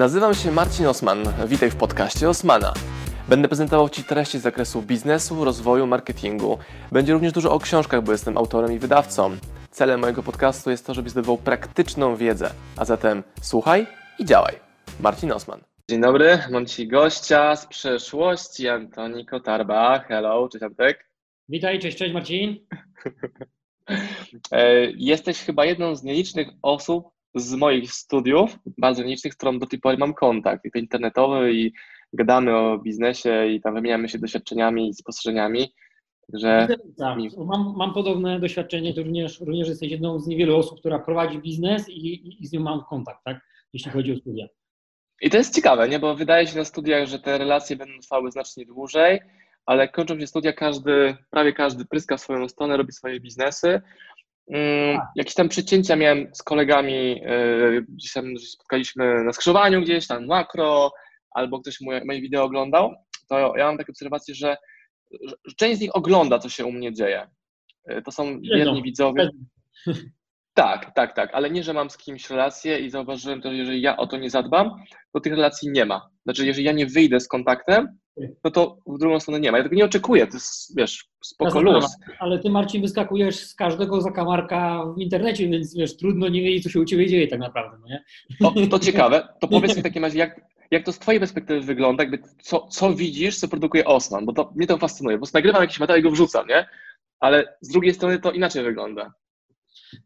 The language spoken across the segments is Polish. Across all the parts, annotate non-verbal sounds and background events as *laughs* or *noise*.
Nazywam się Marcin Osman. Witaj w podcaście Osmana. Będę prezentował Ci treści z zakresu biznesu, rozwoju, marketingu. Będzie również dużo o książkach, bo jestem autorem i wydawcą. Celem mojego podcastu jest to, żebyś zdobywał praktyczną wiedzę. A zatem słuchaj i działaj. Marcin Osman. Dzień dobry, mam Ci gościa z przeszłości, Antoni Kotarba. Hello, cześć Antek. Witaj, cześć, cześć Marcin. *laughs* E, jesteś chyba jedną z nielicznych osób z moich studiów, bardzo nielicznych, z którą do tej pory mam kontakt, i to internetowy, i gadamy o biznesie, i tam wymieniamy się doświadczeniami i spostrzeżeniami. Także tak, mi... mam, mam podobne doświadczenie, to również, również jesteś jedną z niewielu osób, która prowadzi biznes i, i, i z nią mam kontakt, tak? jeśli chodzi o studia. I to jest ciekawe, nie? bo wydaje się na studiach, że te relacje będą trwały znacznie dłużej, ale kończą się studia, każdy, prawie każdy pryska w swoją stronę, robi swoje biznesy. Um, jakieś tam przecięcia miałem z kolegami, yy, gdzieś tam spotkaliśmy na skrzyżowaniu gdzieś tam, makro, albo ktoś moje, moje wideo oglądał, to ja mam takie obserwacje, że, że część z nich ogląda, co się u mnie dzieje. Yy, to są wierni widzowie. *laughs* Tak, tak, tak, ale nie, że mam z kimś relację i zauważyłem też, że jeżeli ja o to nie zadbam, to tych relacji nie ma. Znaczy, jeżeli ja nie wyjdę z kontaktem, no to w drugą stronę nie ma. Ja tego nie oczekuję, to jest, wiesz, spoko luz. Ale ty, Marcin, wyskakujesz z każdego zakamarka w internecie, więc wiesz, trudno nie wiedzieć, co się u ciebie dzieje tak naprawdę, no nie? To, to *laughs* ciekawe. To powiedz mi w takim razie, jak, jak to z twojej perspektywy wygląda, jakby co, co widzisz, co produkuje Osman, bo to, mnie to fascynuje, bo nagrywam jakiś materiał i go wrzucam, nie? Ale z drugiej strony to inaczej wygląda.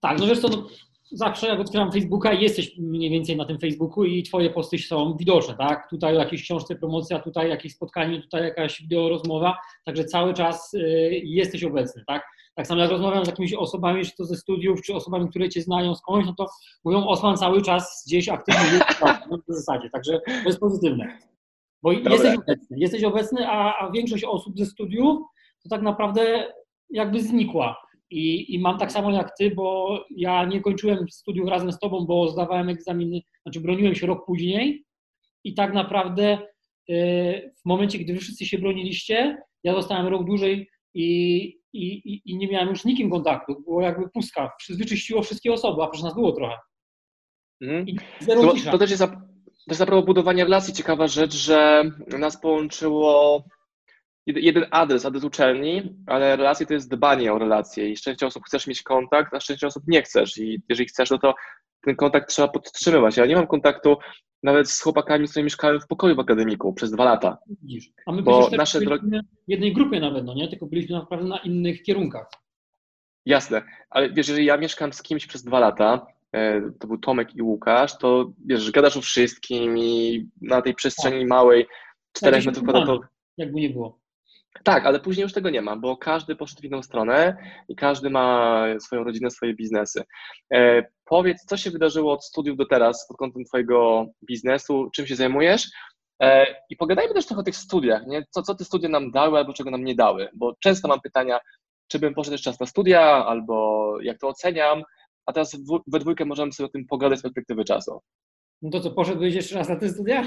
Tak, no wiesz co, no, zawsze jak otwieram Facebooka jesteś mniej więcej na tym Facebooku i twoje posty są widoczne, tak? Tutaj jakieś książce promocja, tutaj jakieś spotkanie, tutaj jakaś wideo rozmowa, także cały czas y, jesteś obecny, tak? Tak samo jak rozmawiam z jakimiś osobami, czy to ze studiów, czy osobami, które cię znają skądś, no to mówią Osman cały czas gdzieś aktywny w *laughs* zasadzie, także to jest pozytywne. Bo Dobre. jesteś obecny, jesteś obecny, a, a większość osób ze studiów to tak naprawdę jakby znikła i, I mam tak samo jak ty, bo ja nie kończyłem studiów razem z tobą, bo zdawałem egzaminy, znaczy broniłem się rok później i tak naprawdę y, w momencie, gdy wy wszyscy się broniliście, ja zostałem rok dłużej i, i, i nie miałem już z nikim kontaktu. Było jakby pustka. Wyczyściło wszystkie osoby, a przecież nas było trochę. Mhm. To, to, też jest a, jest a propos budowania relacji ciekawa rzecz, że nas połączyło jeden adres, adres uczelni, ale relacje to jest dbanie o relacje i część osób chcesz mieć kontakt, a część osób nie chcesz i jeżeli chcesz, no to ten kontakt trzeba podtrzymywać. Ja nie mam kontaktu nawet z chłopakami, z którymi mieszkałem w pokoju w akademiku przez dwa lata. A my bo nasze drogi... w jednej grupie nawet, no nie? Tylko byliśmy naprawdę na innych kierunkach. Jasne, ale wiesz, jeżeli ja mieszkam z kimś przez dwa lata, e, to był Tomek i Łukasz, to wiesz, gadasz o wszystkim i na tej przestrzeni tak. małej, czterech metrów kwadratowych. Jakby nie było. Tak, ale później już tego nie ma, bo każdy poszedł w inną stronę i każdy ma swoją rodzinę, swoje biznesy. E, powiedz, co się wydarzyło od studiów do teraz pod kątem Twojego biznesu, czym się zajmujesz e, i pogadajmy też trochę o tych studiach, nie? Co, co te studia nam dały albo czego nam nie dały, bo często mam pytania, czy bym poszedł jeszcze raz na studia albo jak to oceniam, a teraz we dwójkę możemy sobie o tym pogadać z perspektywy czasu. No to co, poszedłbyś jeszcze raz na te studia?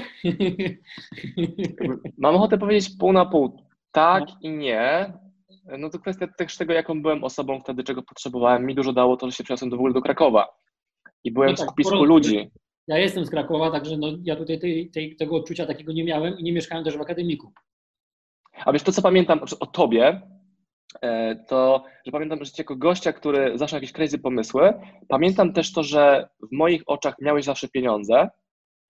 Mam ochotę powiedzieć pół na pół tak no. i nie. No to kwestia też tego, jaką byłem osobą wtedy, czego potrzebowałem. Mi dużo dało to, że się przeniosłem do w ogóle do Krakowa i byłem no tak, w skupisku ludzi. Ja jestem z Krakowa, także no, ja tutaj tej, tej, tego odczucia takiego nie miałem i nie mieszkałem też w akademiku. A wiesz, to co pamiętam o tobie, e, to, że pamiętam, że jako gościa, który zawsze jakieś crazy pomysły, pamiętam też to, że w moich oczach miałeś zawsze pieniądze,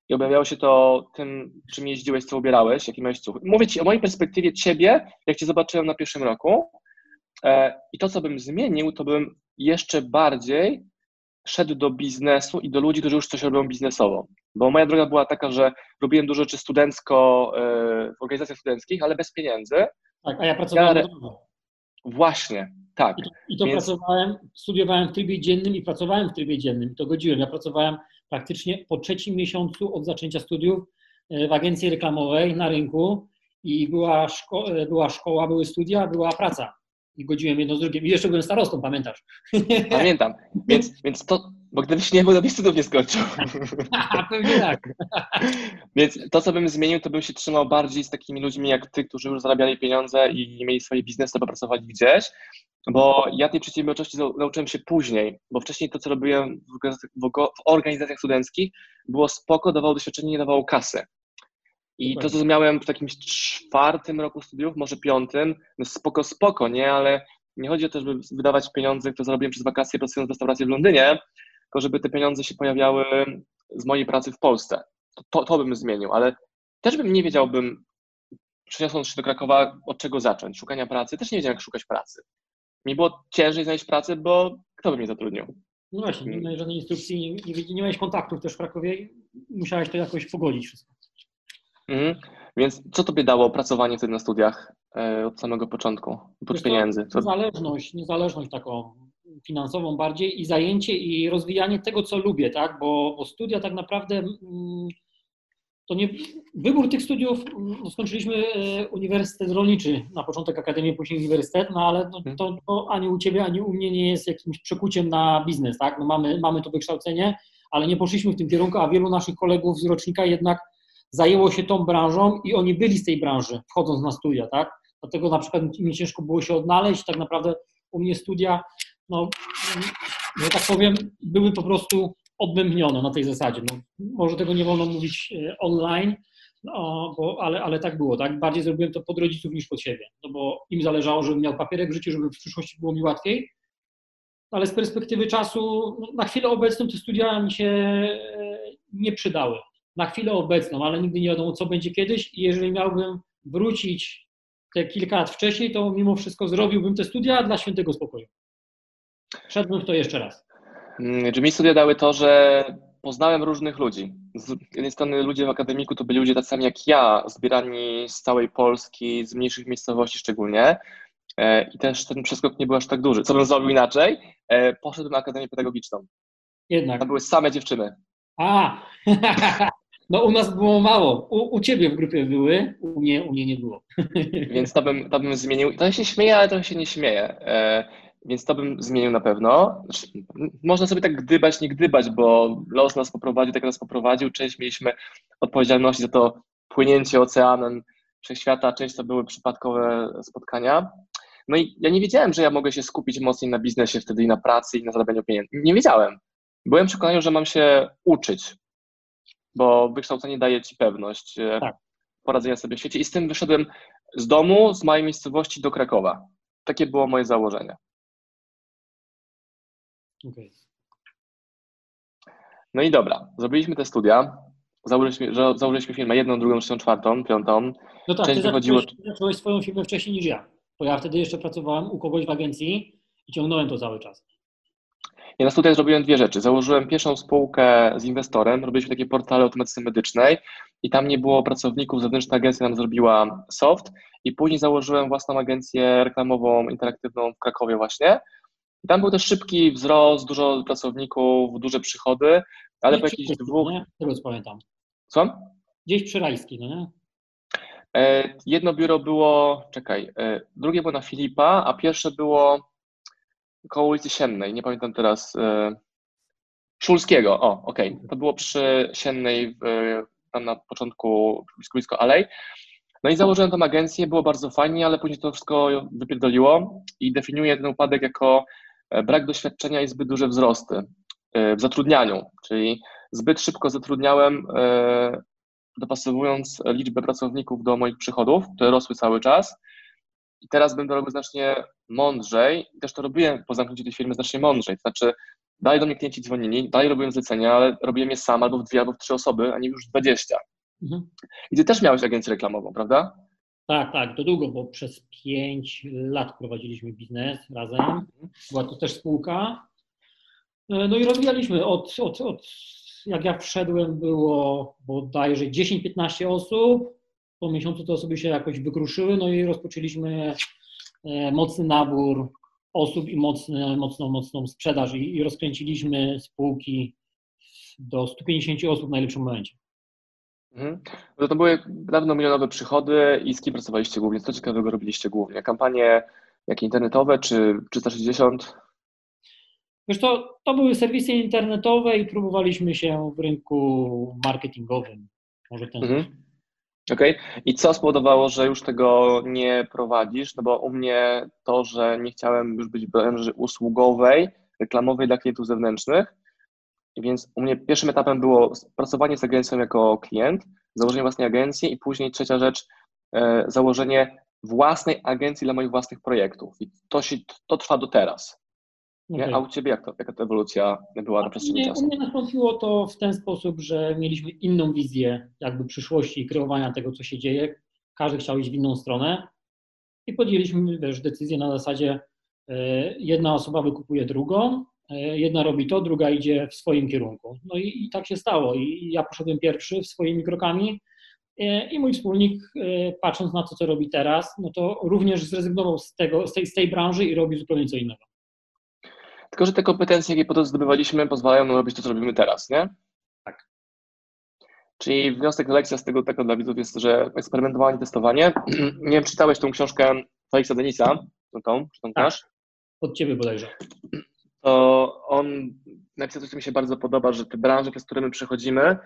i objawiało się to tym, czym jeździłeś, co ubierałeś, jaki miałeś cuch. Mówię Ci o mojej perspektywie Ciebie, jak Cię zobaczyłem na pierwszym roku e, i to, co bym zmienił, to bym jeszcze bardziej szedł do biznesu i do ludzi, którzy już coś robią biznesowo. Bo moja droga była taka, że robiłem dużo rzeczy studencko e, w organizacjach studenckich, ale bez pieniędzy. Tak, a ja pracowałem ja, Właśnie, tak. I to, i to Więc... pracowałem, studiowałem w trybie dziennym i pracowałem w trybie dziennym. To godziłem. Ja pracowałem praktycznie po trzecim miesiącu od zaczęcia studiów e, w agencji reklamowej na rynku i była, szko e, była szkoła, były studia, była praca. I godziłem jedno z drugim. I jeszcze byłem starostą, pamiętasz? *laughs* Pamiętam. Więc, więc to, bo gdybyś nie był, to byś studiów nie skończył. *laughs* Pewnie tak. *laughs* Więc to, co bym zmienił, to bym się trzymał bardziej z takimi ludźmi jak ty, którzy już zarabiali pieniądze i mieli swoje biznesy, popracowali gdzieś. Bo ja tej przedsiębiorczości nauczyłem się później, bo wcześniej to, co robiłem w organizacjach studenckich, było spoko, dawało doświadczenie, nie dawało kasy. I to, co miałem w takim czwartym roku studiów, może piątym, no spoko, spoko, nie? Ale nie chodzi o to, żeby wydawać pieniądze, które zarobiłem przez wakacje pracując w restauracji w Londynie, tylko żeby te pieniądze się pojawiały z mojej pracy w Polsce. To, to, to bym zmienił, ale też bym nie wiedziałbym, przeniosąc się do Krakowa, od czego zacząć. Szukania pracy, też nie wiedziałem, jak szukać pracy. Mi było ciężej znaleźć pracę, bo kto by mnie zatrudnił? No właśnie, nie miałeś żadnej instrukcji, nie, nie, nie miałeś kontaktów też w Krakowie, musiałeś to jakoś pogodzić wszystko. Mhm. Więc co tobie dało pracowanie wtedy na studiach e, od samego początku, oprócz pieniędzy? Co... Niezależność, niezależność taką finansową bardziej i zajęcie i rozwijanie tego, co lubię, tak? Bo, bo studia tak naprawdę mm, to nie wybór tych studiów, no skończyliśmy e, Uniwersytet Rolniczy, na początek Akademię, później Uniwersytet, no ale no, to, to, ani u Ciebie, ani u mnie nie jest jakimś przekuciem na biznes, tak? No mamy, mamy to wykształcenie, ale nie poszliśmy w tym kierunku, a wielu naszych kolegów z rocznika jednak zajęło się tą branżą i oni byli z tej branży, wchodząc na studia, tak? Dlatego na przykład mi ciężko było się odnaleźć, tak naprawdę u mnie studia, no, że tak powiem, były po prostu odbębnione na tej zasadzie. No, może tego nie wolno mówić e, online, no, bo, ale, ale tak było, tak? Bardziej zrobiłem to pod rodziców niż pod siebie, no bo im zależało, żebym miał papierek w życiu, żeby w przyszłości było mi łatwiej, ale z perspektywy czasu, no, na chwilę obecną te studia mi się e, nie przydały na chwilę obecną, ale nigdy nie wiadomo, co będzie kiedyś i jeżeli miałbym wrócić te kilka lat wcześniej, to mimo wszystko zrobiłbym te studia dla świętego spokoju. Szedłbym w to jeszcze raz. Mm, czy mi studia dały to, że poznałem różnych ludzi. Z jednej strony ludzie w akademiku to byli ludzie tacy sami jak ja, zbierani z całej Polski, z mniejszych miejscowości szczególnie. E, I też ten przeskok nie był aż tak duży. Co bym zrobił inaczej? E, poszedłem na Akademię Pedagogiczną. Jednak. Tam były same dziewczyny. A, *laughs* No u nas było mało. U, u ciebie w grupie były, u mnie, u mnie nie było. *laughs* Więc to bym, to bym zmienił. To się śmieje, ale to się nie śmieje. Więc to bym zmienił na pewno. Można sobie tak gdybać, nie gdybać, bo los nas poprowadził, tak nas poprowadził. Część mieliśmy odpowiedzialności za to płynięcie oceanem wszechświata, część to były przypadkowe spotkania. No i ja nie wiedziałem, że ja mogę się skupić mocniej na biznesie wtedy i na pracy i na zarabianiu pieniędzy. Nie wiedziałem. Byłem przekonany, że mam się uczyć, bo wykształcenie daje ci pewność e, tak. poradzenia sobie w świecie. I z tym wyszedłem z domu, z mojej miejscowości do Krakowa. Takie było moje założenie. Okay. No i dobra, zrobiliśmy te studia, założyliśmy, założyliśmy firmę jedną, drugą, trzecią, czwartą, piątą. No tak, Część ty wychodziło... zacząłeś swoją firmę wcześniej niż ja, bo ja wtedy jeszcze pracowałem u kogoś w agencji i ciągnąłem to cały czas. Ja na studiach zrobiłem dwie rzeczy. Założyłem pierwszą spółkę z inwestorem, robiliśmy takie portale automatyzacji medycznej i tam nie było pracowników, zewnętrzna agencja nam zrobiła soft i później założyłem własną agencję reklamową, interaktywną w Krakowie właśnie. I tam był też szybki wzrost, dużo pracowników, duże przychody, ale Gdzieś po jakichś dwóch... Tego pamiętam. Co? Gdzieś przy Rajski, no nie? E, jedno biuro było, czekaj, e, drugie było na Filipa, a pierwsze było koło ulicy Siennej, nie pamiętam teraz, e, Szulskiego, o, okej, okay. to było przy Siennej, tam na początku, blisko, blisko Alej. No i założyłem tą agencję, było bardzo fajnie, ale później to wszystko wypierdoliło i definiuję ten upadek jako brak doświadczenia i zbyt duże wzrosty e, w zatrudnianiu, czyli zbyt szybko zatrudniałem, dopasowując liczbę pracowników do moich przychodów, które rosły cały czas, i teraz będę robił znacznie mądrzej. Też to robiłem po zamknięciu tej firmy znacznie mądrzej. To znaczy, dalej do mnie klienci dzwonili, dalej robiłem zlecenia, ale robiłem je sam albo w dwie, albo w trzy osoby, a nie już dwadzieścia. Mhm. I ty też miałeś agencję reklamową, prawda? Tak, tak, to długo, bo przez pięć lat prowadziliśmy biznes razem. Była to też spółka. No i rozwijaliśmy od, od, od jak ja wszedłem, było bodajże 10-15 osób po miesiącu te osoby się jakoś wykruszyły, no i rozpoczęliśmy e, mocny nabór osób i mocny, mocną, mocną sprzedaż i, i rozkręciliśmy spółki do 150 osób w najlepszym momencie. Mhm. No to były dawno milionowe przychody i z kim pracowaliście głównie? Co ciekawego robiliście głównie? Kampanie jakie internetowe czy 360? Wiesz to, to były serwisy internetowe i próbowaliśmy się w rynku marketingowym. Może ten mhm. Okej. Okay. I co spowodowało, że już tego nie prowadzisz? No bo u mnie to, że nie chciałem już być w branży usługowej, reklamowej dla klientów zewnętrznych, więc u mnie pierwszym etapem było pracowanie z agencją jako klient, założenie własnej agencji i później trzecia rzecz, e, założenie własnej agencji dla moich własnych projektów. I to, się, to trwa do teraz. Okay. A u Ciebie jak to, jaka ta ewolucja była na przestrzeni czasu? U mnie nastąpiło to w ten sposób, że mieliśmy inną wizję jakby przyszłości i kreowania tego, co się dzieje. Każdy chciał iść w inną stronę i podjęliśmy wiesz, decyzję na zasadzie e, jedna osoba wykupuje drugą, jedna robi to, druga idzie w swoim kierunku. No i, i tak się stało. I ja poszedłem pierwszy swoimi krokami e, i mój wspólnik, patrząc na to, co robi teraz, no to również zrezygnował z, tego, z, tej, z tej branży i robi zupełnie co innego. Tylko, że te kompetencje, jakie potem zdobywaliśmy, pozwalają nam robić to, co robimy teraz, nie? Tak. Czyli wniosek, lekcja z tego tego dla widzów jest, że eksperymentowanie, testowanie. *clears throat* Nie wiem, czytałeś tą książkę Felixa Denisa, no tą, czy tą tak. Od Ciebie bodajże. To on napisał coś, co mi się bardzo podoba, że te branże, przez które my przechodzimy,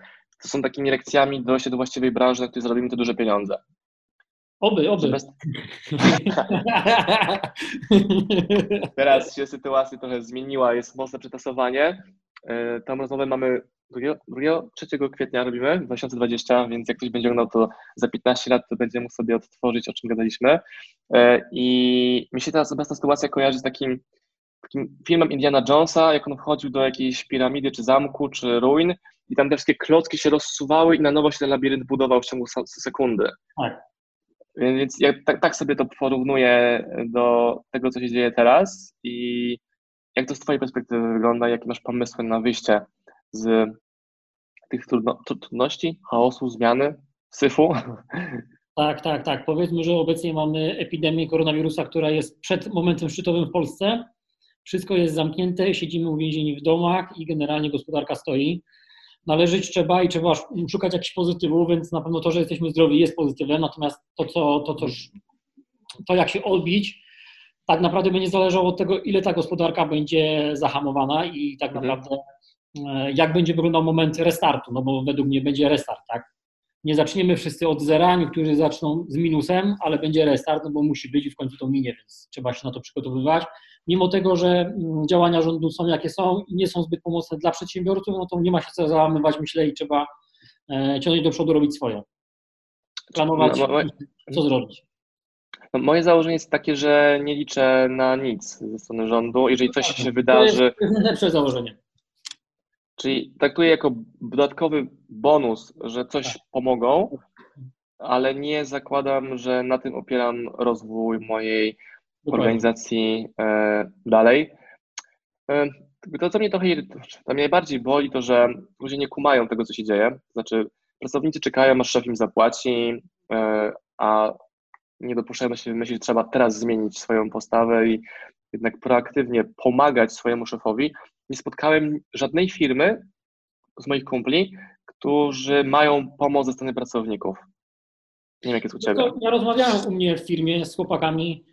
to są takimi lekcjami dojścia do właściwej branży, na której zarobimy te duże pieniądze. Oby, oby. Bez... *laughs* Teraz się sytuacja trochę zmieniła, jest mocne przetasowanie. E, tą rozmowę mamy 2-3 kwietnia robimy, 2020, więc jak ktoś będzie oglądał to za 15 lat, to będzie mógł sobie odtworzyć, o czym gadaliśmy. E, I mi się teraz obecna sytuacja kojarzy z takim, takim filmem Indiana Jonesa, jak on wchodził do jakiejś piramidy, czy zamku, czy ruin i tam te wszystkie klocki się rozsuwały i na nowo się ten labirynt budował w ciągu sekundy. Tak. Więc ja tak, tak sobie to porównuję do tego, co się dzieje teraz i jak to z Twojej perspektywy wygląda, jakie masz pomysły na wyjście z tych trudności, chaosu, zmiany, syfu? *laughs* Tak, tak, tak. Powiedzmy, że obecnie mamy epidemię koronawirusa, która jest przed momentem szczytowym w Polsce. Wszystko jest zamknięte, siedzimy uwięzieni w domach i generalnie gospodarka stoi należeć trzeba i trzeba szukać jakichś pozytywów, więc na pewno to, że jesteśmy zdrowi jest pozytywem, natomiast to, co, to, co, to jak się odbić, tak naprawdę będzie zależało od tego, ile ta gospodarka będzie zahamowana i tak mhm. naprawdę e, jak będzie wyglądał moment restartu, no bo według mnie będzie restart, tak? Nie zaczniemy wszyscy od zera, niektórzy zaczną z minusem, ale będzie restart, no bo musi być i w końcu to minie, więc trzeba się na to przygotowywać mimo tego, że mm, działania rządu są jakie są i nie są zbyt pomocne dla przedsiębiorców, no to nie ma się co załamywać, myślę, i trzeba e, ciągnąć do przodu, robić swoje. Planować, no, moje, co zrobić. No, moje założenie jest takie, że nie liczę na nic ze strony rządu. Jeżeli coś się wydarzy. To jest najlepsze założenie. Czyli traktuję jako dodatkowy bonus, że coś tak. pomogą, ale nie zakładam, że na tym opieram rozwój mojej organizacji e, dalej. E, to, co mnie trochę to mnie najbardziej boli, to że ludzie nie kumają tego, co się dzieje. Znaczy, pracownicy czekają, aż szef im zapłaci, e, a nie dopuszczają się myśli, że trzeba teraz zmienić swoją postawę i jednak proaktywnie pomagać swojemu szefowi. Nie spotkałem żadnej firmy z moich kumpli, którzy mają pomoc ze strony pracowników. Nie wiem, jak jest u Ciebie. No ja rozmawiałem u mnie w firmie z chłopakami,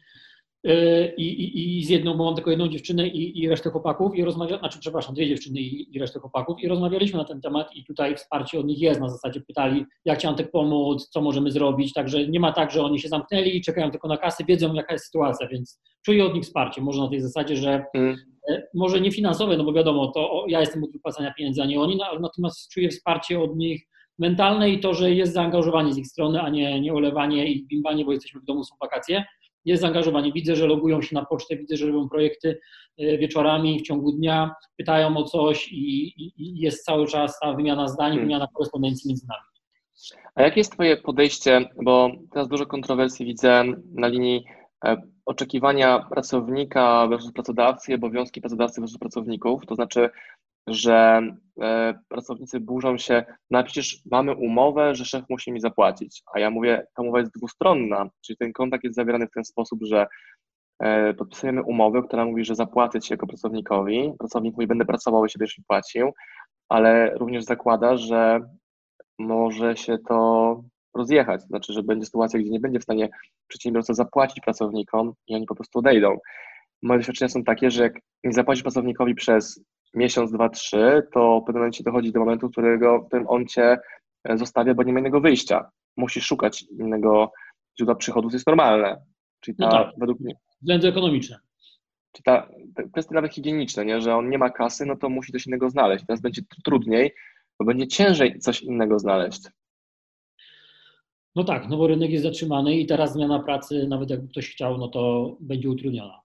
i, i, i z jedną, bo mam tylko jedną dziewczynę i, i resztę chłopaków i rozmawialiśmy, znaczy przepraszam, dwie dziewczyny i, i resztę chłopaków i rozmawialiśmy na ten temat i tutaj wsparcie od nich jest, na zasadzie pytali, jak Ci Antek pomóc, co możemy zrobić, także nie ma tak, że oni się zamknęli i czekają tylko na kasy, wiedzą jaka jest sytuacja, więc czuję od nich wsparcie, może na tej zasadzie, że mm. może nie finansowe, no bo wiadomo, to ja jestem od wypłacania pieniędzy, a nie oni, no, natomiast czuję wsparcie od nich mentalne i to, że jest zaangażowanie z ich strony, a nie, nie olewanie i bimbanie, bo jesteśmy w domu, są wakacje jest zaangażowanie. Widzę, że logują się na pocztę, widzę, że robią projekty e, wieczorami, w ciągu dnia, pytają o coś i, i, i jest cały czas ta wymiana zdań, hmm. wymiana korespondencji między nami. A jakie jest Twoje podejście, bo teraz dużo kontrowersji widzę na linii e, oczekiwania pracownika versus pracodawcy, obowiązki pracodawcy versus pracowników, to znaczy że e, pracownicy burzą się, no a przecież mamy umowę, że szef musi mi zapłacić, a ja mówię, ta umowa jest dwustronna, czyli ten kontakt jest zawierany w ten sposób, że e, podpisujemy umowę, która mówi, że zapłacę Ci jako pracownikowi, pracownik mówi, będę pracował i się będziesz mi płacił, ale również zakłada, że może się to rozjechać, znaczy, że będzie sytuacja, gdzie nie będzie w stanie przedsiębiorca zapłacić pracownikom i oni po prostu odejdą. Moje doświadczenia są takie, że jak nie zapłacisz pracownikowi przez miesiąc, dwa, trzy, to w pewnym momencie dochodzi do momentu, którego, w którym on cię e, zostawia, bo nie ma innego wyjścia. musisz szukać innego źródła przychodów, to jest normalne. Czyli ta, no tak. według mnie. Względy ekonomiczne. Czy ta, te kwestie nawet higieniczne, nie? że on nie ma kasy, no to musi coś innego znaleźć. Teraz będzie trudniej, bo będzie ciężej coś innego znaleźć. No tak, no bo rynek jest zatrzymany i teraz zmiana pracy, nawet jakby ktoś chciał, no to będzie utrudniona.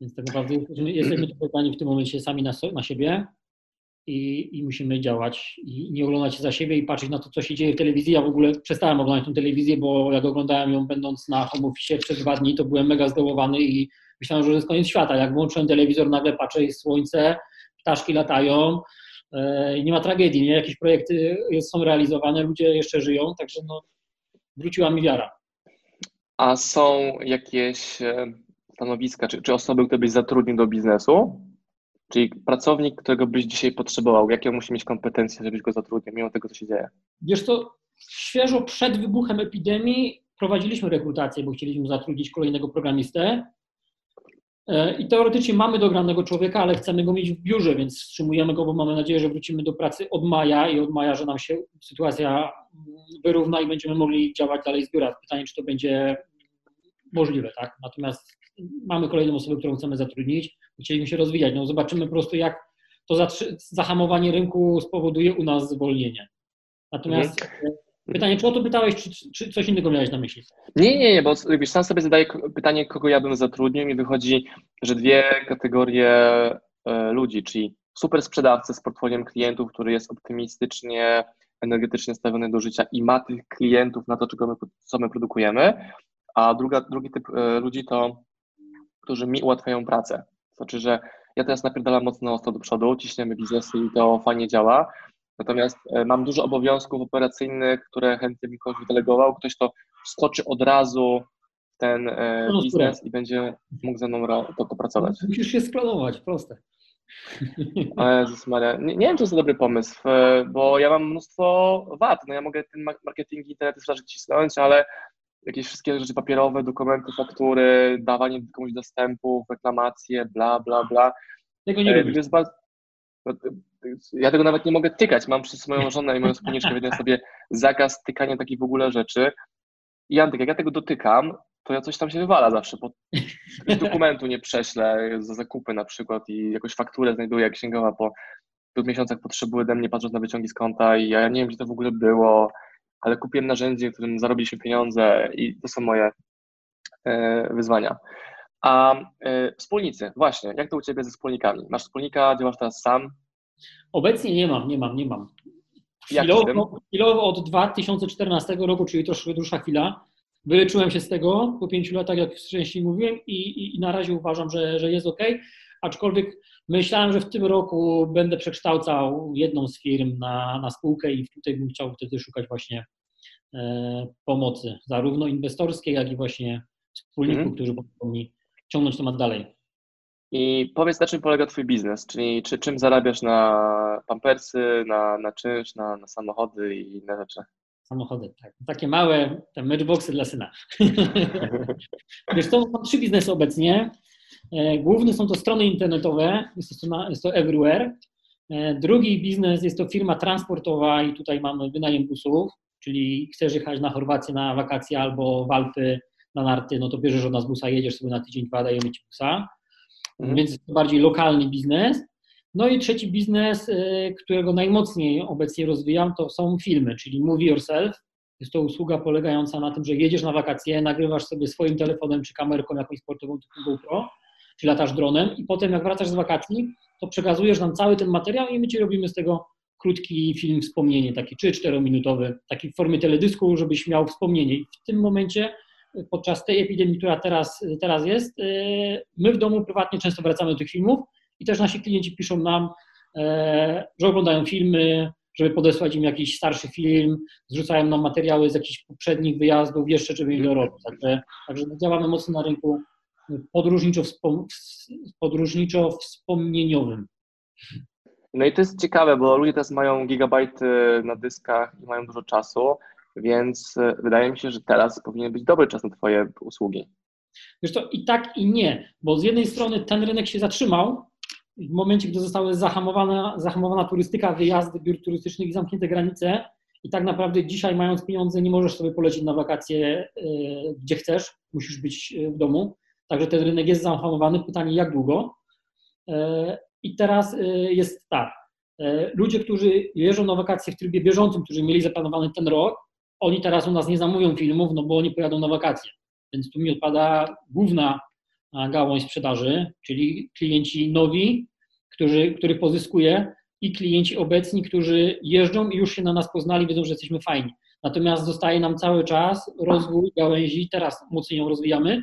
Więc tak naprawdę jesteśmy, jesteśmy w tym momencie sami na, na siebie i, i, musimy działać i nie oglądać się za siebie i patrzeć na to, co się dzieje w telewizji. Ja w ogóle przestałem oglądać tę telewizję, bo jak oglądałem ją będąc na home office przez dwa dni, to byłem mega zdołowany i myślałem, że to jest koniec świata. Jak włączyłem telewizor, nagle patrzę, jest słońce, ptaszki latają, e, nie ma tragedii, nie? Jakieś projekty są realizowane, ludzie jeszcze żyją, także no, wróciła mi wiara. A są jakieś e, stanowiska, czy, czy osoby, które byś zatrudnił do biznesu? Czyli pracownik, którego byś dzisiaj potrzebował, jakie musi mieć kompetencje, żebyś go zatrudnił, mimo tego, co się dzieje? Wiesz to świeżo przed wybuchem epidemii prowadziliśmy rekrutację, bo chcieliśmy zatrudnić kolejnego programistę. E, I teoretycznie mamy dogranego człowieka, ale chcemy go mieć w biurze, więc wstrzymujemy go, bo mamy nadzieję, że wrócimy do pracy od maja i od maja, że nam się sytuacja wyrówna i będziemy mogli działać dalej z biura. Pytanie, czy to będzie możliwe, tak? Natomiast mamy kolejną osobę, którą chcemy zatrudnić, chcieliśmy się rozwijać. No zobaczymy po prostu, jak to zahamowanie rynku spowoduje u nas zwolnienie. Natomiast mhm. pytanie, czy o to pytałeś, czy, czy, coś innego miałeś na myśli? Nie, nie, nie, bo wiesz, sam sobie zadaję pytanie, kogo ja bym zatrudnił i wychodzi, że dwie kategorie e, ludzi, czyli super sprzedawcę z portfoliem klientów, który jest optymistycznie, energetycznie stawiony do życia i ma tych klientów na to, czego my, co my produkujemy, a druga, drugi typ e, ludzi to, którzy mi ułatwiają pracę. Znaczy, że ja teraz napierdalam mocno ostro do przodu, ciśniemy biznesy i to fajnie działa, natomiast e, mam dużo obowiązków operacyjnych, które chętnie mi ktoś wydelegował, ktoś to wskoczy od razu w ten e, no, biznes i będzie mógł ze mną to, to pracować. Musisz się sklonować, proste. Jezus Maria. Nie, nie, wiem, czy to jest dobry pomysł, bo ja mam mnóstwo wad. No ja mogę ten marketing internetu sprzedaży cisnąć, ale jakieś wszystkie rzeczy papierowe, dokumenty, faktury, dawanie komuś dostępu, reklamacje, bla, bla, bla. Tego nie lubię. Bardzo... No, ja tego nawet nie mogę tykać. Mam przez moją żonę i moją *laughs* spółniczkę jeden sobie zakaz tykania takich w ogóle rzeczy. I Antyk, jak ja tego dotykam, to ja coś tam się wywala zawsze, bo dokumentu nie prześlę za zakupy na przykład i jakąś fakturę znajduję, księgowa po dwóch miesiącach potrzebuje ode mnie patrząc na wyciągi z konta i ja nie wiem, gdzie to w ogóle było, ale kupiłem narzędzie, którym zarobiliśmy pieniądze i to są moje e, wyzwania. A e, wspólnicy, właśnie, jak to u Ciebie ze wspólnikami? Masz wspólnika, działasz teraz sam? Obecnie nie mam, nie mam, nie mam. Chwilowo, chwilowo od 2014 roku, czyli troszkę dłuższa chwila, wyleczyłem się z tego po pięciu latach, jak wcześniej mówiłem, i, i, i na razie uważam, że, że jest ok. Aczkolwiek myślałem, że w tym roku będę przekształcał jedną z firm na, na spółkę i tutaj bym chciał wtedy szukać właśnie e, pomocy, zarówno inwestorskiej, jak i właśnie wspólników, mm. którzy pomogą mi ciągnąć temat dalej. I powiedz, na czym polega Twój biznes, czyli czy, czym zarabiasz na pampersy, na, na czynsz, na, na samochody i inne rzeczy? Samochody, tak. Takie małe, te matchboxy dla syna. *laughs* Wiesz, to mam trzy biznesy obecnie. E, główny są to strony internetowe, jest to, jest to everywhere. E, drugi biznes jest to firma transportowa i tutaj mamy wynajem busów, czyli chcesz jechać na Chorwację na wakacje albo w Alpy na narty, no to bierzesz od nas busa, jedziesz sobie na tydzień, dwa, dajemy Ci busa. Mhm. Więc to bardziej lokalny biznes. No i trzeci biznes, e, którego najmocniej obecnie rozwijam, to są filmy, czyli Movie Yourself. Jest to usługa polegająca na tym, że jedziesz na wakacje, nagrywasz sobie swoim telefonem czy kamerką jakąś sportową typu GoPro czy latasz dronem i potem jak wracasz z wakacji, to przekazujesz nam cały ten materiał i my Ci robimy z tego krótki film wspomnienie, taki 3-4 minutowy, taki w formie teledysku, żebyś miał wspomnienie. I w tym momencie, podczas tej epidemii, która teraz, teraz jest, e, my w domu prywatnie często wracamy do tych filmów i też nasi klienci piszą nam, że oglądają filmy, żeby podesłać im jakiś starszy film, zrzucają nam materiały z jakichś poprzednich wyjazdów, jeszcze żeby ich dorobić. Także, także działamy mocno na rynku podróżniczo, wspomnieniowym. No i to jest ciekawe, bo ludzie teraz mają gigabajty na dyskach i mają dużo czasu, więc e, wydaje mi się, że teraz powinien być dobry czas na Twoje usługi. Wiesz to i tak i nie, bo z jednej strony ten rynek się zatrzymał w momencie, gdy została zahamowana, zahamowana turystyka, wyjazdy biur turystycznych i zamknięte granice i tak naprawdę dzisiaj mając pieniądze nie możesz sobie polecieć na wakacje gdzie chcesz, musisz być w domu, także ten rynek jest zahamowany, pytanie jak długo? I teraz jest tak, ludzie, którzy jeżdżą na wakacje w trybie bieżącym, którzy mieli zaplanowany ten rok, oni teraz u nas nie zamówią filmów, no bo oni pojadą na wakacje. Więc tu mi odpada główna gałąź sprzedaży, czyli klienci nowi, którzy, których pozyskuję i klienci obecni, którzy jeżdżą i już się na nas poznali, wiedzą, że jesteśmy fajni. Natomiast zostaje nam cały czas rozwój gałęzi, teraz mocniej ją rozwijamy,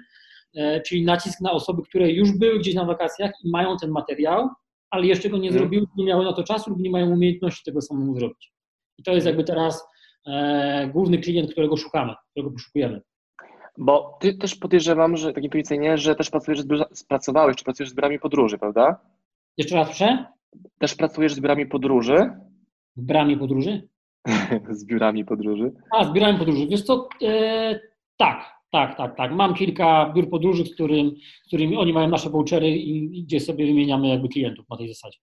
e, czyli nacisk na osoby, które już były gdzieś na wakacjach i mają ten materiał, ale jeszcze go nie mhm. zrobiły, nie miały na to czasu lub nie mają umiejętności tego samemu zrobić. I to jest jakby teraz e, główny klient, którego szukamy, którego poszukujemy. Bo ty też podejrzewam, że tak intuicyjnie, że też pracujesz z, pracowałeś, czy pracujesz z biurami podróży, prawda? Jeszcze raz proszę? Też pracujesz z biurami podróży? Z biurami podróży? *laughs* z biurami podróży. A, z biurami podróży. Wiesz co, e, tak, tak, tak, tak. Mam kilka biur podróży, z, którym, z którymi oni mają nasze vouchery i, i gdzie sobie wymieniamy jakby klientów na tej zasadzie.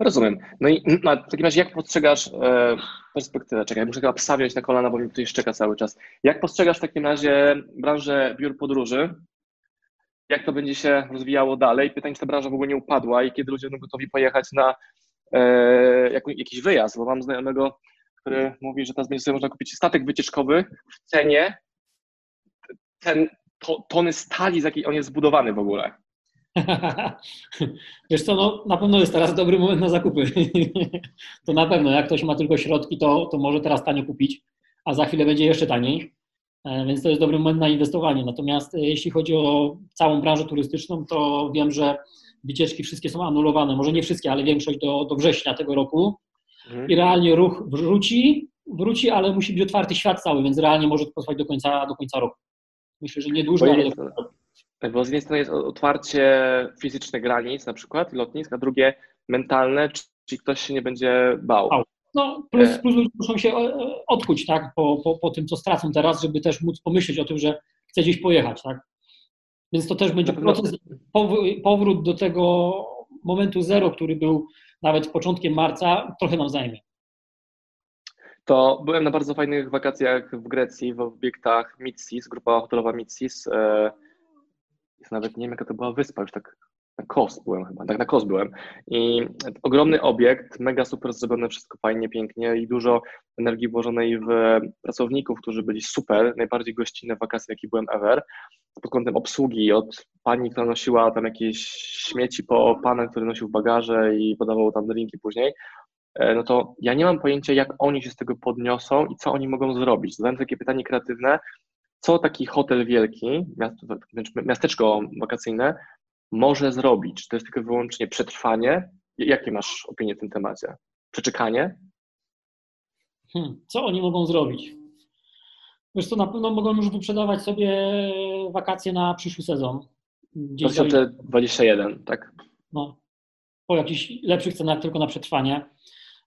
Rozumiem. No i no, w takim razie jak postrzegasz e, perspektywę? Czekaj, muszę chyba wstawiać na kolana, bo mi tutaj szczeka cały czas. Jak postrzegasz w takim razie branżę biur podróży? Jak to będzie się rozwijało dalej? Pytanie, czy ta branża w ogóle nie upadła i kiedy ludzie będą gotowi pojechać na e, jakiś wyjazd? Bo mam znajomego, który mówi, że teraz będzie sobie można kupić statek wycieczkowy w cenie ten, to, tony stali, z jakiej on jest zbudowany w ogóle. *laughs* Wiesz co, no, na pewno jest teraz dobry moment na zakupy. *laughs* to na pewno, jak ktoś ma tylko środki, to, to może teraz tanio kupić, a za chwilę będzie jeszcze taniej, e, więc to jest dobry moment na inwestowanie. Natomiast e, jeśli chodzi o całą branżę turystyczną, to wiem, że wycieczki wszystkie są anulowane, może nie wszystkie, ale większość do, do września tego roku mhm. i realnie ruch wróci, wróci, ale musi być otwarty świat cały, więc realnie może to potrwać do końca, do końca roku. Myślę, że nie dłużej, ale do końca roku. Tak, bo z jednej strony jest otwarcie fizyczne granic, na przykład lotnisk, a drugie mentalne, czy ktoś się nie będzie bał. No, plus, e. plus ludzie muszą się e, odkuć, tak, po, po, po tym, co stracą teraz, żeby też móc pomyśleć o tym, że chce gdzieś pojechać, tak. Więc to też będzie proces, powrót do tego momentu zero, który był nawet początkiem marca, trochę nam zajmie. To byłem na bardzo fajnych wakacjach w Grecji, w obiektach Mitsis, grupa hotelowa Mitsis. E, nawet nie wiem jaka to była wyspa, już tak na Kos byłem chyba, tak na Kos byłem. I ogromny obiekt, mega super zrobione, wszystko fajnie, pięknie i dużo energii włożonej w pracowników, którzy byli super, najbardziej gościnne wakacje, jakie byłem ever. Pod kątem obsługi, od pani, która nosiła tam jakieś śmieci, po pana, który nosił bagaże i podawał tam drinki później, e, no to ja nie mam pojęcia, jak oni się z tego podniosą i co oni mogą zrobić. Zadałem takie pytanie kreatywne, co taki hotel wielki, miasteczko wakacyjne może zrobić? Czy to jest tylko wyłącznie przetrwanie? Jakie masz opinie w tym temacie? Przeczekanie? Hmm, co oni mogą zrobić? Wiesz co, na pewno mogą już wyprzedawać sobie wakacje na przyszły sezon. 2021, tak? No, po jakichś lepszych cenach tylko na przetrwanie.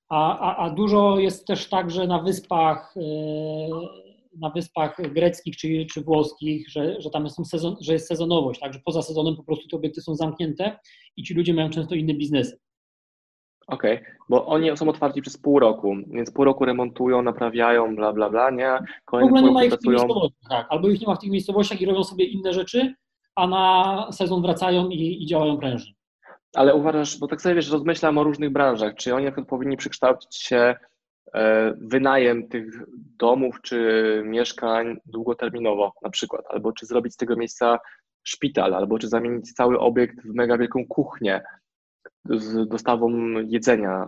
A, a, a dużo jest też tak, że na wyspach yy, na wyspach greckich czy, czy włoskich, że, że tam jest, sezon, że jest sezonowość, tak, że poza sezonem po prostu te obiekty są zamknięte i ci ludzie mają często inne biznesy. Okej, okay, bo oni są otwarci przez pół roku, więc pół roku remontują, naprawiają, bla, bla, bla, nie? Kolejny w ogóle nie ma ich w tych miejscowościach, tak, albo ich nie ma w tych miejscowościach i robią sobie inne rzeczy, a na sezon wracają i, i działają prężnie. Ale uważasz, bo tak sobie wiesz, rozmyślam o różnych branżach, czy oni na przykład powinni przekształcić się wynajem tych domów czy mieszkań długoterminowo na przykład, albo czy zrobić z tego miejsca szpital, albo czy zamienić cały obiekt w mega wielką kuchnię z dostawą jedzenia.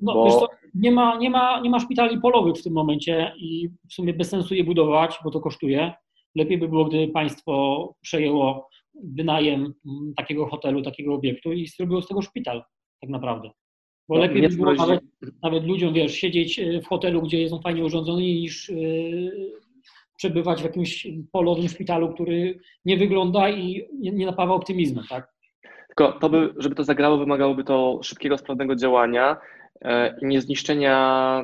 No, bo... co, nie, ma, nie, ma, nie ma szpitali polowych w tym momencie i w sumie bez sensu je budować, bo to kosztuje. Lepiej by było, gdyby państwo przejęło wynajem mm, takiego hotelu, takiego obiektu i zrobiło z tego szpital tak naprawdę. Bo no, lepiej by było nawet, nawet, ludziom, wiesz, siedzieć e, w hotelu, gdzie są fajnie urządzeni, niż yy, przebywać w jakimś polowym szpitalu, który nie wygląda i nie, nie napawa optymizmem, tak? Tylko to by, żeby to zagrało, wymagałoby to szybkiego, sprawnego działania yy, i nie zniszczenia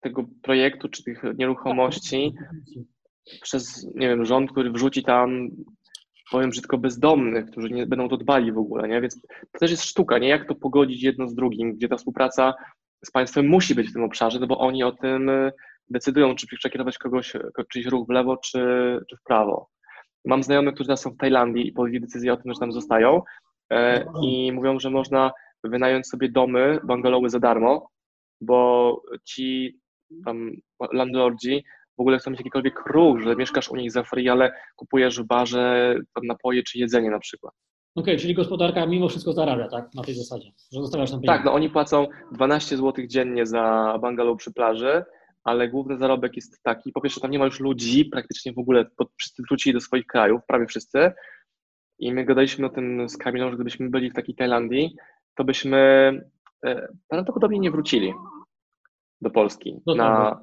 tego projektu czy tych nieruchomości tak, przez, nie wiem, rząd, który wrzuci tam powiem brzydko, bezdomnych, którzy nie będą to dbali w ogóle, nie? Więc to też jest sztuka, nie? Jak to pogodzić jedno z drugim, gdzie ta współpraca z państwem musi być w tym obszarze, no bo oni o tym decydują, czy przekierować kogoś, czyjś ruch w lewo, czy, czy w prawo. Mam znajomych, którzy teraz są w Tajlandii i podjęli decyzję o tym, że tam zostają e, i mówią, że można wynająć sobie domy, bungalowy za darmo, bo ci tam landlordzi w ogóle chcą mieć jakikolwiek ruch, że mieszkasz u nich za free, ale kupujesz w barze napoje czy jedzenie na przykład. Okej, okay, czyli gospodarka mimo wszystko zarabia, tak? Na tej zasadzie, że zostawiasz tam pieniądze. Tak, no oni płacą 12 zł dziennie za bungalow przy plaży, ale główny zarobek jest taki, po pierwsze tam nie ma już ludzi, praktycznie w ogóle wszyscy wrócili do swoich krajów, prawie wszyscy i my gadaliśmy o tym z Kamilą, że gdybyśmy byli w takiej Tajlandii, to byśmy e, prawdopodobnie nie wrócili do Polski. No na...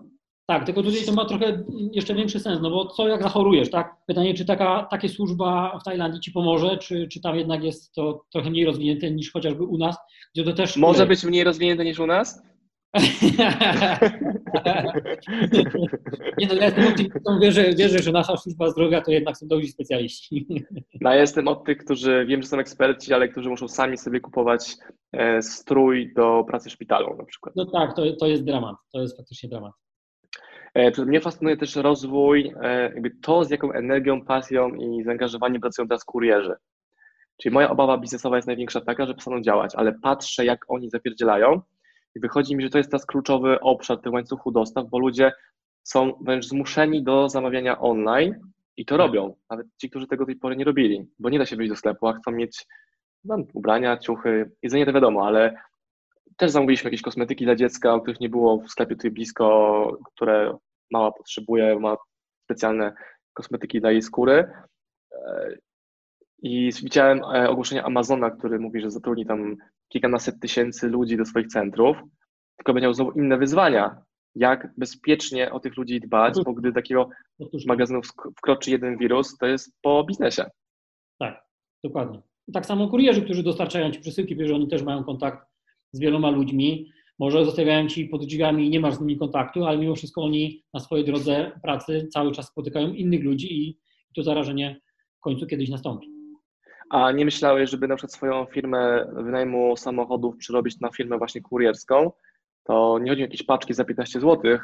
Tak, tylko tutaj to ma trochę jeszcze większy sens, no bo co jak zachorujesz, tak? Pytanie, czy taka, takie służba w Tajlandii ci pomoże, czy, czy tam jednak jest to trochę mniej rozwinięte niż chociażby u nas, gdzie to też... Może być mniej rozwinięte niż u nas? *laughs* Nie no, ja jestem optymistą, wierzę, wierzę, że nasza służba zdrowia to jednak są dobrzy specjaliści. *laughs* No, ja jestem od tych, którzy wiem, że są eksperci, ale którzy muszą sami sobie kupować e, strój do pracy w szpitalu na przykład. No tak, to, to jest dramat, to jest faktycznie dramat. E, mnie fascynuje też rozwój, e, jakby to, z jaką energią, pasją i zaangażowaniem pracują teraz kurierzy. Czyli moja obawa biznesowa jest największa taka, że przestaną działać, ale patrzę, jak oni zapierdzielają i wychodzi mi, że to jest teraz kluczowy obszar tych łańcuchu dostaw, bo ludzie są wręcz zmuszeni do zamawiania online i to robią. Nawet ci, którzy tego do tej pory nie robili, bo nie da się wyjść do sklepu, a chcą mieć no, ubrania, ciuchy, jedzenie to wiadomo, ale też zamówiliśmy jakieś kosmetyki dla dziecka, o których nie było w sklepie tutaj blisko, które mała potrzebuje, ma specjalne kosmetyki dla jej skóry. E, I widziałem e, ogłoszenie Amazona, który mówi, że zatrudni tam kilkanaset tysięcy ludzi do swoich centrów, tylko będzie miał znowu inne wyzwania. Jak bezpiecznie o tych ludzi dbać, bo gdy takiego magazynu wkroczy jeden wirus, to jest po biznesie. Tak, dokładnie. Tak samo kurierzy, którzy dostarczają Ci przesyłki, że oni też mają kontakt z wieloma ludźmi. Może zostawiają Ci pod drzwiami i nie masz z nimi kontaktu, ale mimo wszystko oni na swojej drodze pracy cały czas spotykają innych ludzi i to zarażenie w końcu kiedyś nastąpi. A nie myślałeś, żeby na przykład swoją firmę wynajmu samochodów przerobić na firmę właśnie kurierską? To nie chodzi o jakieś paczki za 15 zł, e,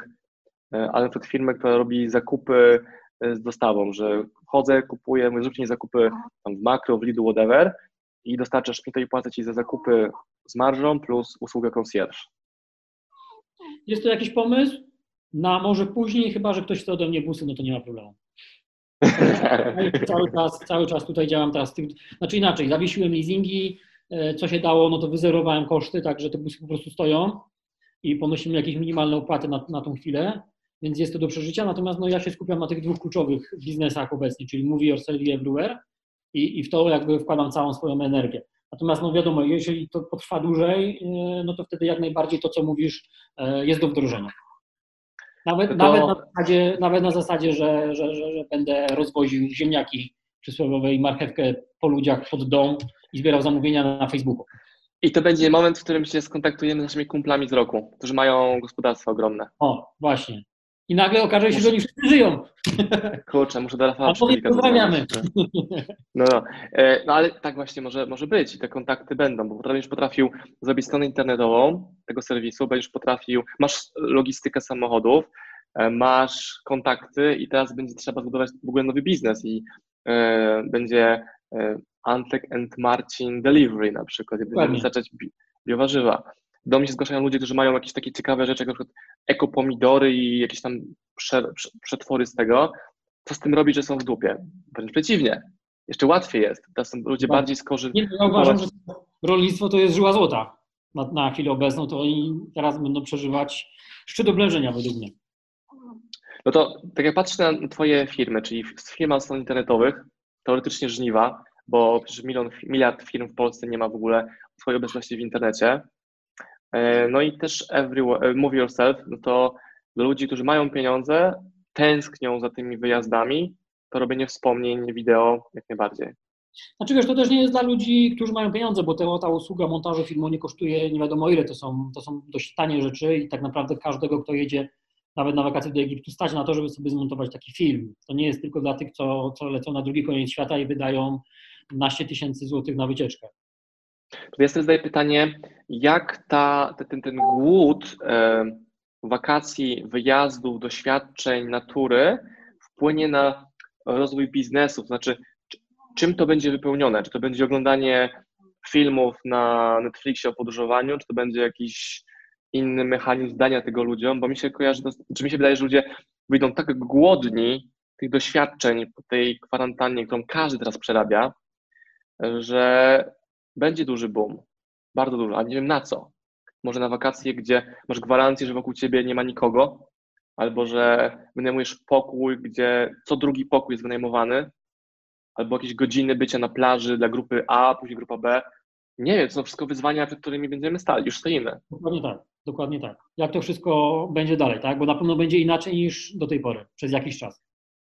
ale na przykład firmę, która robi zakupy e, z dostawą, że chodzę, kupuję, mówię, zróbcie mi zakupy tam w makro, w Lidl, whatever i dostarczasz mi to i płacę Ci za zakupy z marżą plus usługę concierge. Jest to jakiś pomysł? Na może później, chyba że ktoś chce ode mnie busy, no to nie ma problemu. *laughs* cały, czas, cały czas tutaj działam teraz. Znaczy inaczej, zawiesiłem leasingi, e, co się dało, no to wyzerowałem koszty, tak że te busy po prostu stoją i ponosimy jakieś minimalne opłaty na, na tą chwilę, więc jest to do przeżycia. Natomiast no, ja się skupiam na tych dwóch kluczowych biznesach obecnie, czyli Movie Yourself i Everywhere i, i w to jakby wkładam całą swoją energię. Natomiast no wiadomo, jeżeli to potrwa dłużej, e, no to wtedy jak najbardziej to, co mówisz, e, jest do wdrożenia. Nawet, to... nawet, na, zasadzie, nawet na zasadzie, że, że, że, że będę rozwoził ziemniaki przysłowiowe i marchewkę po ludziach pod dom i zbierał zamówienia na Facebooku. I to będzie moment, w którym się skontaktujemy z naszymi kumplami z roku, którzy mają gospodarstwa ogromne. O, właśnie. I nagle okaże się, że oni wszyscy żyją. *laughs* Kurczę, muszę do Rafała pozdrawiamy. No, no. E, no, ale tak właśnie może, może być i te kontakty będą, bo będziesz potrafił zrobić stronę internetową tego serwisu, będziesz potrafił, masz logistykę samochodów, e, masz kontakty i teraz będzie trzeba zbudować w ogóle nowy biznes i e, będzie e, Antek and Marcin Delivery na przykład, i będziemy dostarczać biowarzywa do mnie się zgłaszają ludzie, którzy mają jakieś takie ciekawe rzeczy, jak na przykład ekopomidory i jakieś tam przetwory z tego. Co z tym robić, że są w dupie? Wręcz przeciwnie. Jeszcze łatwiej jest. Teraz są ludzie bardziej skorzy. Nie, ja uważam, że rolnictwo to jest żyła złota na, na chwilę obecną, to oni teraz będą przeżywać szczyt oblężenia według mnie. No to tak jak patrzę na Twoje firmy, czyli firma stron internetowych, teoretycznie żniwa, bo przecież milion, miliard firm w Polsce nie ma w ogóle swojej obecności w internecie. E, no i też every, e, move yourself, no to dla ludzi, którzy mają pieniądze, tęsknią za tymi wyjazdami, to robienie wspomnień wideo jak najbardziej. Znaczy wiesz, to też nie jest dla ludzi, którzy mają pieniądze, bo ta, ta usługa montażu filmu nie kosztuje nie wiadomo ile, to są, to są dość tanie rzeczy i tak naprawdę każdego, kto jedzie nawet na wakacje do Egiptu, stać na to, żeby sobie zmontować taki film. To nie jest tylko dla tych, co, co lecą na drugi koniec świata i wydają naście tysięcy złotych na wycieczkę. To ja sobie zadaję pytanie, jak ta, ten, ten głód e, wakacji, wyjazdów, doświadczeń, natury wpłynie na rozwój biznesu, to znaczy czym to będzie wypełnione? Czy to będzie oglądanie filmów na Netflixie o podróżowaniu, czy to będzie jakiś inny mechanizm dania tego ludziom, bo mi się kojarzy, czy mi się wydaje, że ludzie wyjdą tak głodni tych doświadczeń po tej kwarantannie, którą każdy teraz przerabia, że będzie duży boom. Bardzo duży, ale nie wiem na co. Może na wakacje, gdzie masz gwarancję, że wokół ciebie nie ma nikogo, albo że wynajmujesz pokój, gdzie co drugi pokój jest wynajmowany, albo jakieś godziny bycia na plaży dla grupy A, później grupa B. Nie wiem, to są wszystko wyzwania, przed którymi będziemy stali, już stoimy. Dokładnie tak, dokładnie tak. Jak to wszystko będzie dalej, tak? Bo na pewno będzie inaczej niż do tej pory, przez jakiś czas.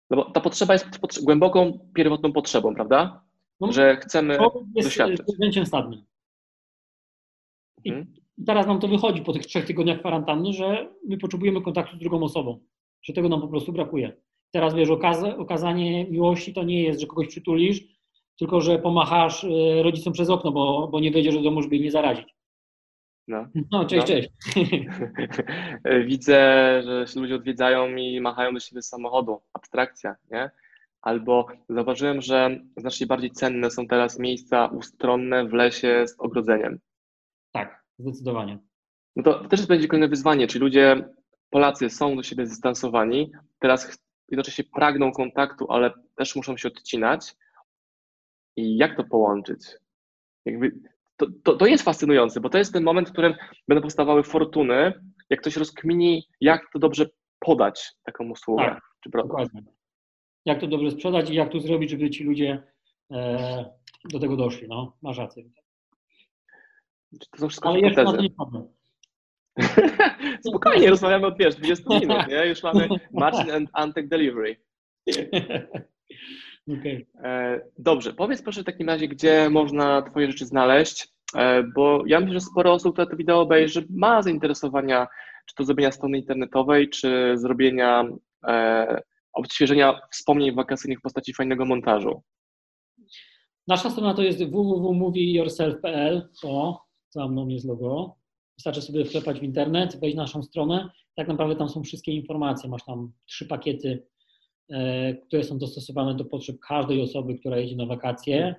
No bo ta potrzeba jest głęboką, pierwotną potrzebą, prawda? No, że chcemy jest doświadczyć. zwierzęciem stadnym. I hmm. teraz nam to wychodzi po tych trzech tygodniach kwarantanny, że my potrzebujemy kontaktu z drugą osobą, że tego nam po prostu brakuje. Teraz wiesz, okaz okazanie miłości to nie jest, że kogoś przytulisz, tylko że pomachasz y, rodzicom przez okno, bo, bo nie wiedziesz do domu, żeby ich nie zarazić. No, no cześć, no. cześć. *laughs* Widzę, że się ludzie odwiedzają i machają do siebie z samochodu. Abstrakcja, nie? Albo zauważyłem, że znacznie bardziej cenne są teraz miejsca ustronne w lesie z ogrodzeniem. Tak, zdecydowanie. No to, też będzie kolejne wyzwanie, czyli ludzie, Polacy są do siebie zdystansowani, teraz jednocześnie pragną kontaktu, ale też muszą się odcinać. I jak to połączyć? Jakby to, to, to jest fascynujące, bo to jest ten moment, w którym będą powstawały fortuny, jak ktoś rozkmini, jak to dobrze podać taką usługę tak, czy produkt. Dokładnie. Jak to dobrze sprzedać i jak to zrobić, żeby ci ludzie e, do tego doszli. No, masz rację. To są wszystko Ale jeszcze *laughs* Spokojnie, rozmawiamy od wiesz, 20 minut, nie? Już mamy Marcin and Antek Delivery. *laughs* Okay. E, dobrze, powiedz proszę w takim razie, gdzie można Twoje rzeczy znaleźć, e, bo ja myślę, że sporo osób, które to wideo obejrzy, ma zainteresowania czy to zrobienia strony internetowej, czy zrobienia odświeżenia wspomnień wakacyjnych w postaci fajnego montażu. Nasza strona to jest www.movieyourself.pl. O, za mną jest logo. Wystarczy sobie wklepać w internet, wejść na naszą stronę. Tak naprawdę tam są wszystkie informacje. Masz tam trzy pakiety, e, które są dostosowane do potrzeb każdej osoby, która jedzie na wakacje.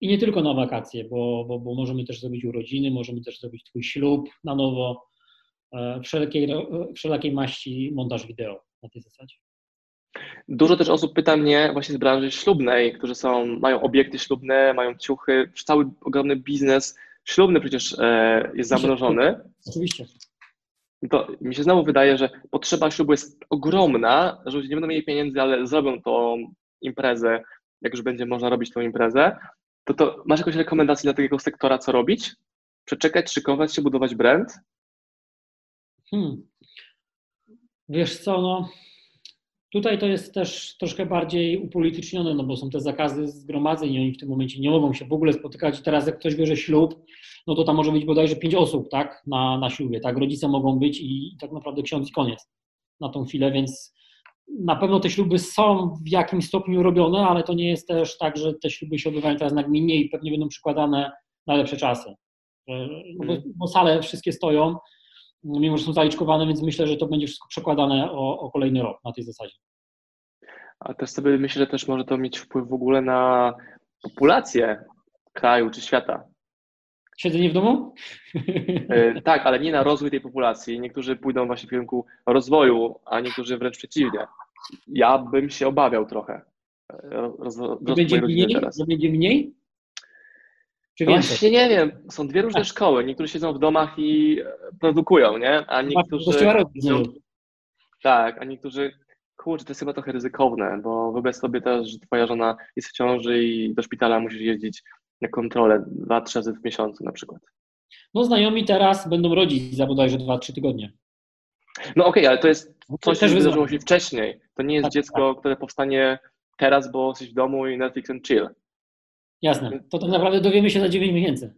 I nie tylko na wakacje, bo, bo, bo możemy też zrobić urodziny, możemy też zrobić Twój ślub na nowo, e, wszelkiej, wszelakiej maści montaż wideo na tej zasadzie. Dużo też osób pyta mnie właśnie z branży ślubnej, którzy są, mają obiekty ślubne, mają ciuchy, cały ogromny biznes ślubny przecież e, jest zamrożony. Oczywiście. To mi się znowu wydaje, że potrzeba ślubu jest ogromna, że ludzie nie będą mieli pieniędzy, ale zrobią tą imprezę, jak już będzie można robić tą imprezę. To, to masz jakąś rekomendację dla takiego sektora, co robić? Przeczekać, szykować się, budować brand? Hmm. Wiesz co, no Tutaj to jest też troszkę bardziej upolitycznione, no bo są te zakazy zgromadzeń i oni w tym momencie nie mogą się w ogóle spotykać. Teraz jak ktoś bierze ślub, no to tam może być bodajże pięć osób, tak, na, na ślubie, tak, rodzice mogą być i, i tak naprawdę ksiądz i koniec na tą chwilę, więc na pewno te śluby są w jakimś stopniu robione, ale to nie jest też tak, że te śluby się odbywają teraz nagminnie i pewnie będą przykładane na lepsze czasy. No bo, mhm. bo sale wszystkie stoją, mimo że są zaliczkowane, więc myślę, że to będzie wszystko przekładane o, o kolejny rok na tej zasadzie. A też sobie myślę, że też może to mieć wpływ w ogóle na populację kraju czy świata. Siedzenie w domu? *laughs* E, tak, ale nie na rozwój tej populacji. Niektórzy pójdą właśnie w kierunku rozwoju, a niektórzy wręcz przeciwnie. Ja bym się obawiał trochę. E, roz, będzie mniej? Teraz. będzie mniej? Czy no Właśnie nie wiem, są dwie różne tak. szkoły. Niektórzy siedzą w domach i produkują, nie? A niektórzy. Tak, a niektórzy. Kurczę, to jest chyba trochę ryzykowne, bo wyobraź sobie też, że twoja żona jest w ciąży i do szpitala musisz jeździć na kontrolę dwa, trzy razy w miesiącu na przykład. No znajomi teraz będą rodzić za bodajże dwa, trzy tygodnie. No okej, okay, ale to jest no coś, co wydarzyło się wcześniej. To nie jest tak, dziecko, tak. które powstanie teraz, bo jesteś w domu i Netflix and chill. Jasne. To tak naprawdę dowiemy się za 9 miesięcy.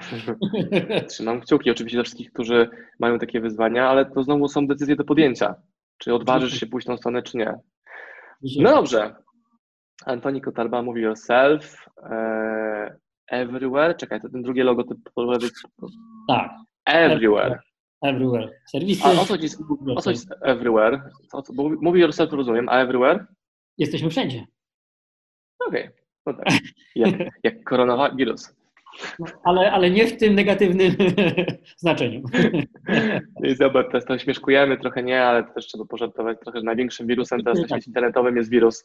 *laughs* Trzymam kciuki oczywiście dla wszystkich, którzy mają takie wyzwania, ale to znowu są decyzje do podjęcia. Czy odważysz się pójść tą stronę, czy nie. No dobrze. Antoni Kotarba mówi yourself. E, Everywhere, czekaj, to ten drugi logotyp po lewej. Tak. Everywhere. Everywhere. Serwisy. A o co o co Everywhere? Co, co, bo mówi yourself, rozumiem, a Everywhere? Jesteśmy wszędzie. Okej, no tak. Jak, jak koronawirus. Ale, ale nie w tym negatywnym *laughs* znaczeniu. *laughs* I zobacz, teraz to śmieszkujemy, trochę nie, ale też trzeba pożartować trochę, że największym wirusem teraz na Tak. świecie internetowym jest wirus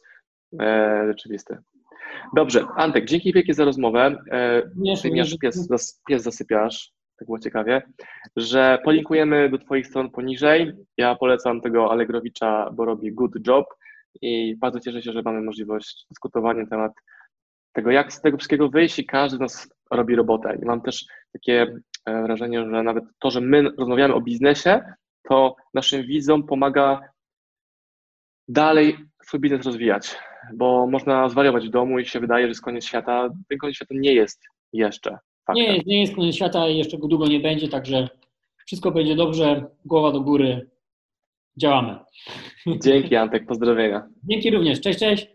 e, rzeczywisty. Dobrze, Antek, dzięki wielkie za rozmowę. E, Również, ty mi również, aż pies, zas, pies zasypiasz, tak było ciekawie, że polinkujemy do Twoich stron poniżej. Ja polecam tego Allegrowicza, bo robi good job i bardzo cieszę się, że mamy możliwość dyskutowania na temat tego, jak z tego wszystkiego wyjść i każdy z nas robi robotę. I mam też takie e, wrażenie, że nawet to, że my rozmawiamy o biznesie, to naszym widzom pomaga dalej swój biznes rozwijać, bo można zwariować w domu i się wydaje, że jest koniec świata. Ten koniec świata nie jest jeszcze faktem. Nie jest, nie jest koniec świata i jeszcze go długo nie będzie, także wszystko będzie dobrze, głowa do góry, działamy. Dzięki Antek, pozdrowienia. Dzięki również, cześć, cześć.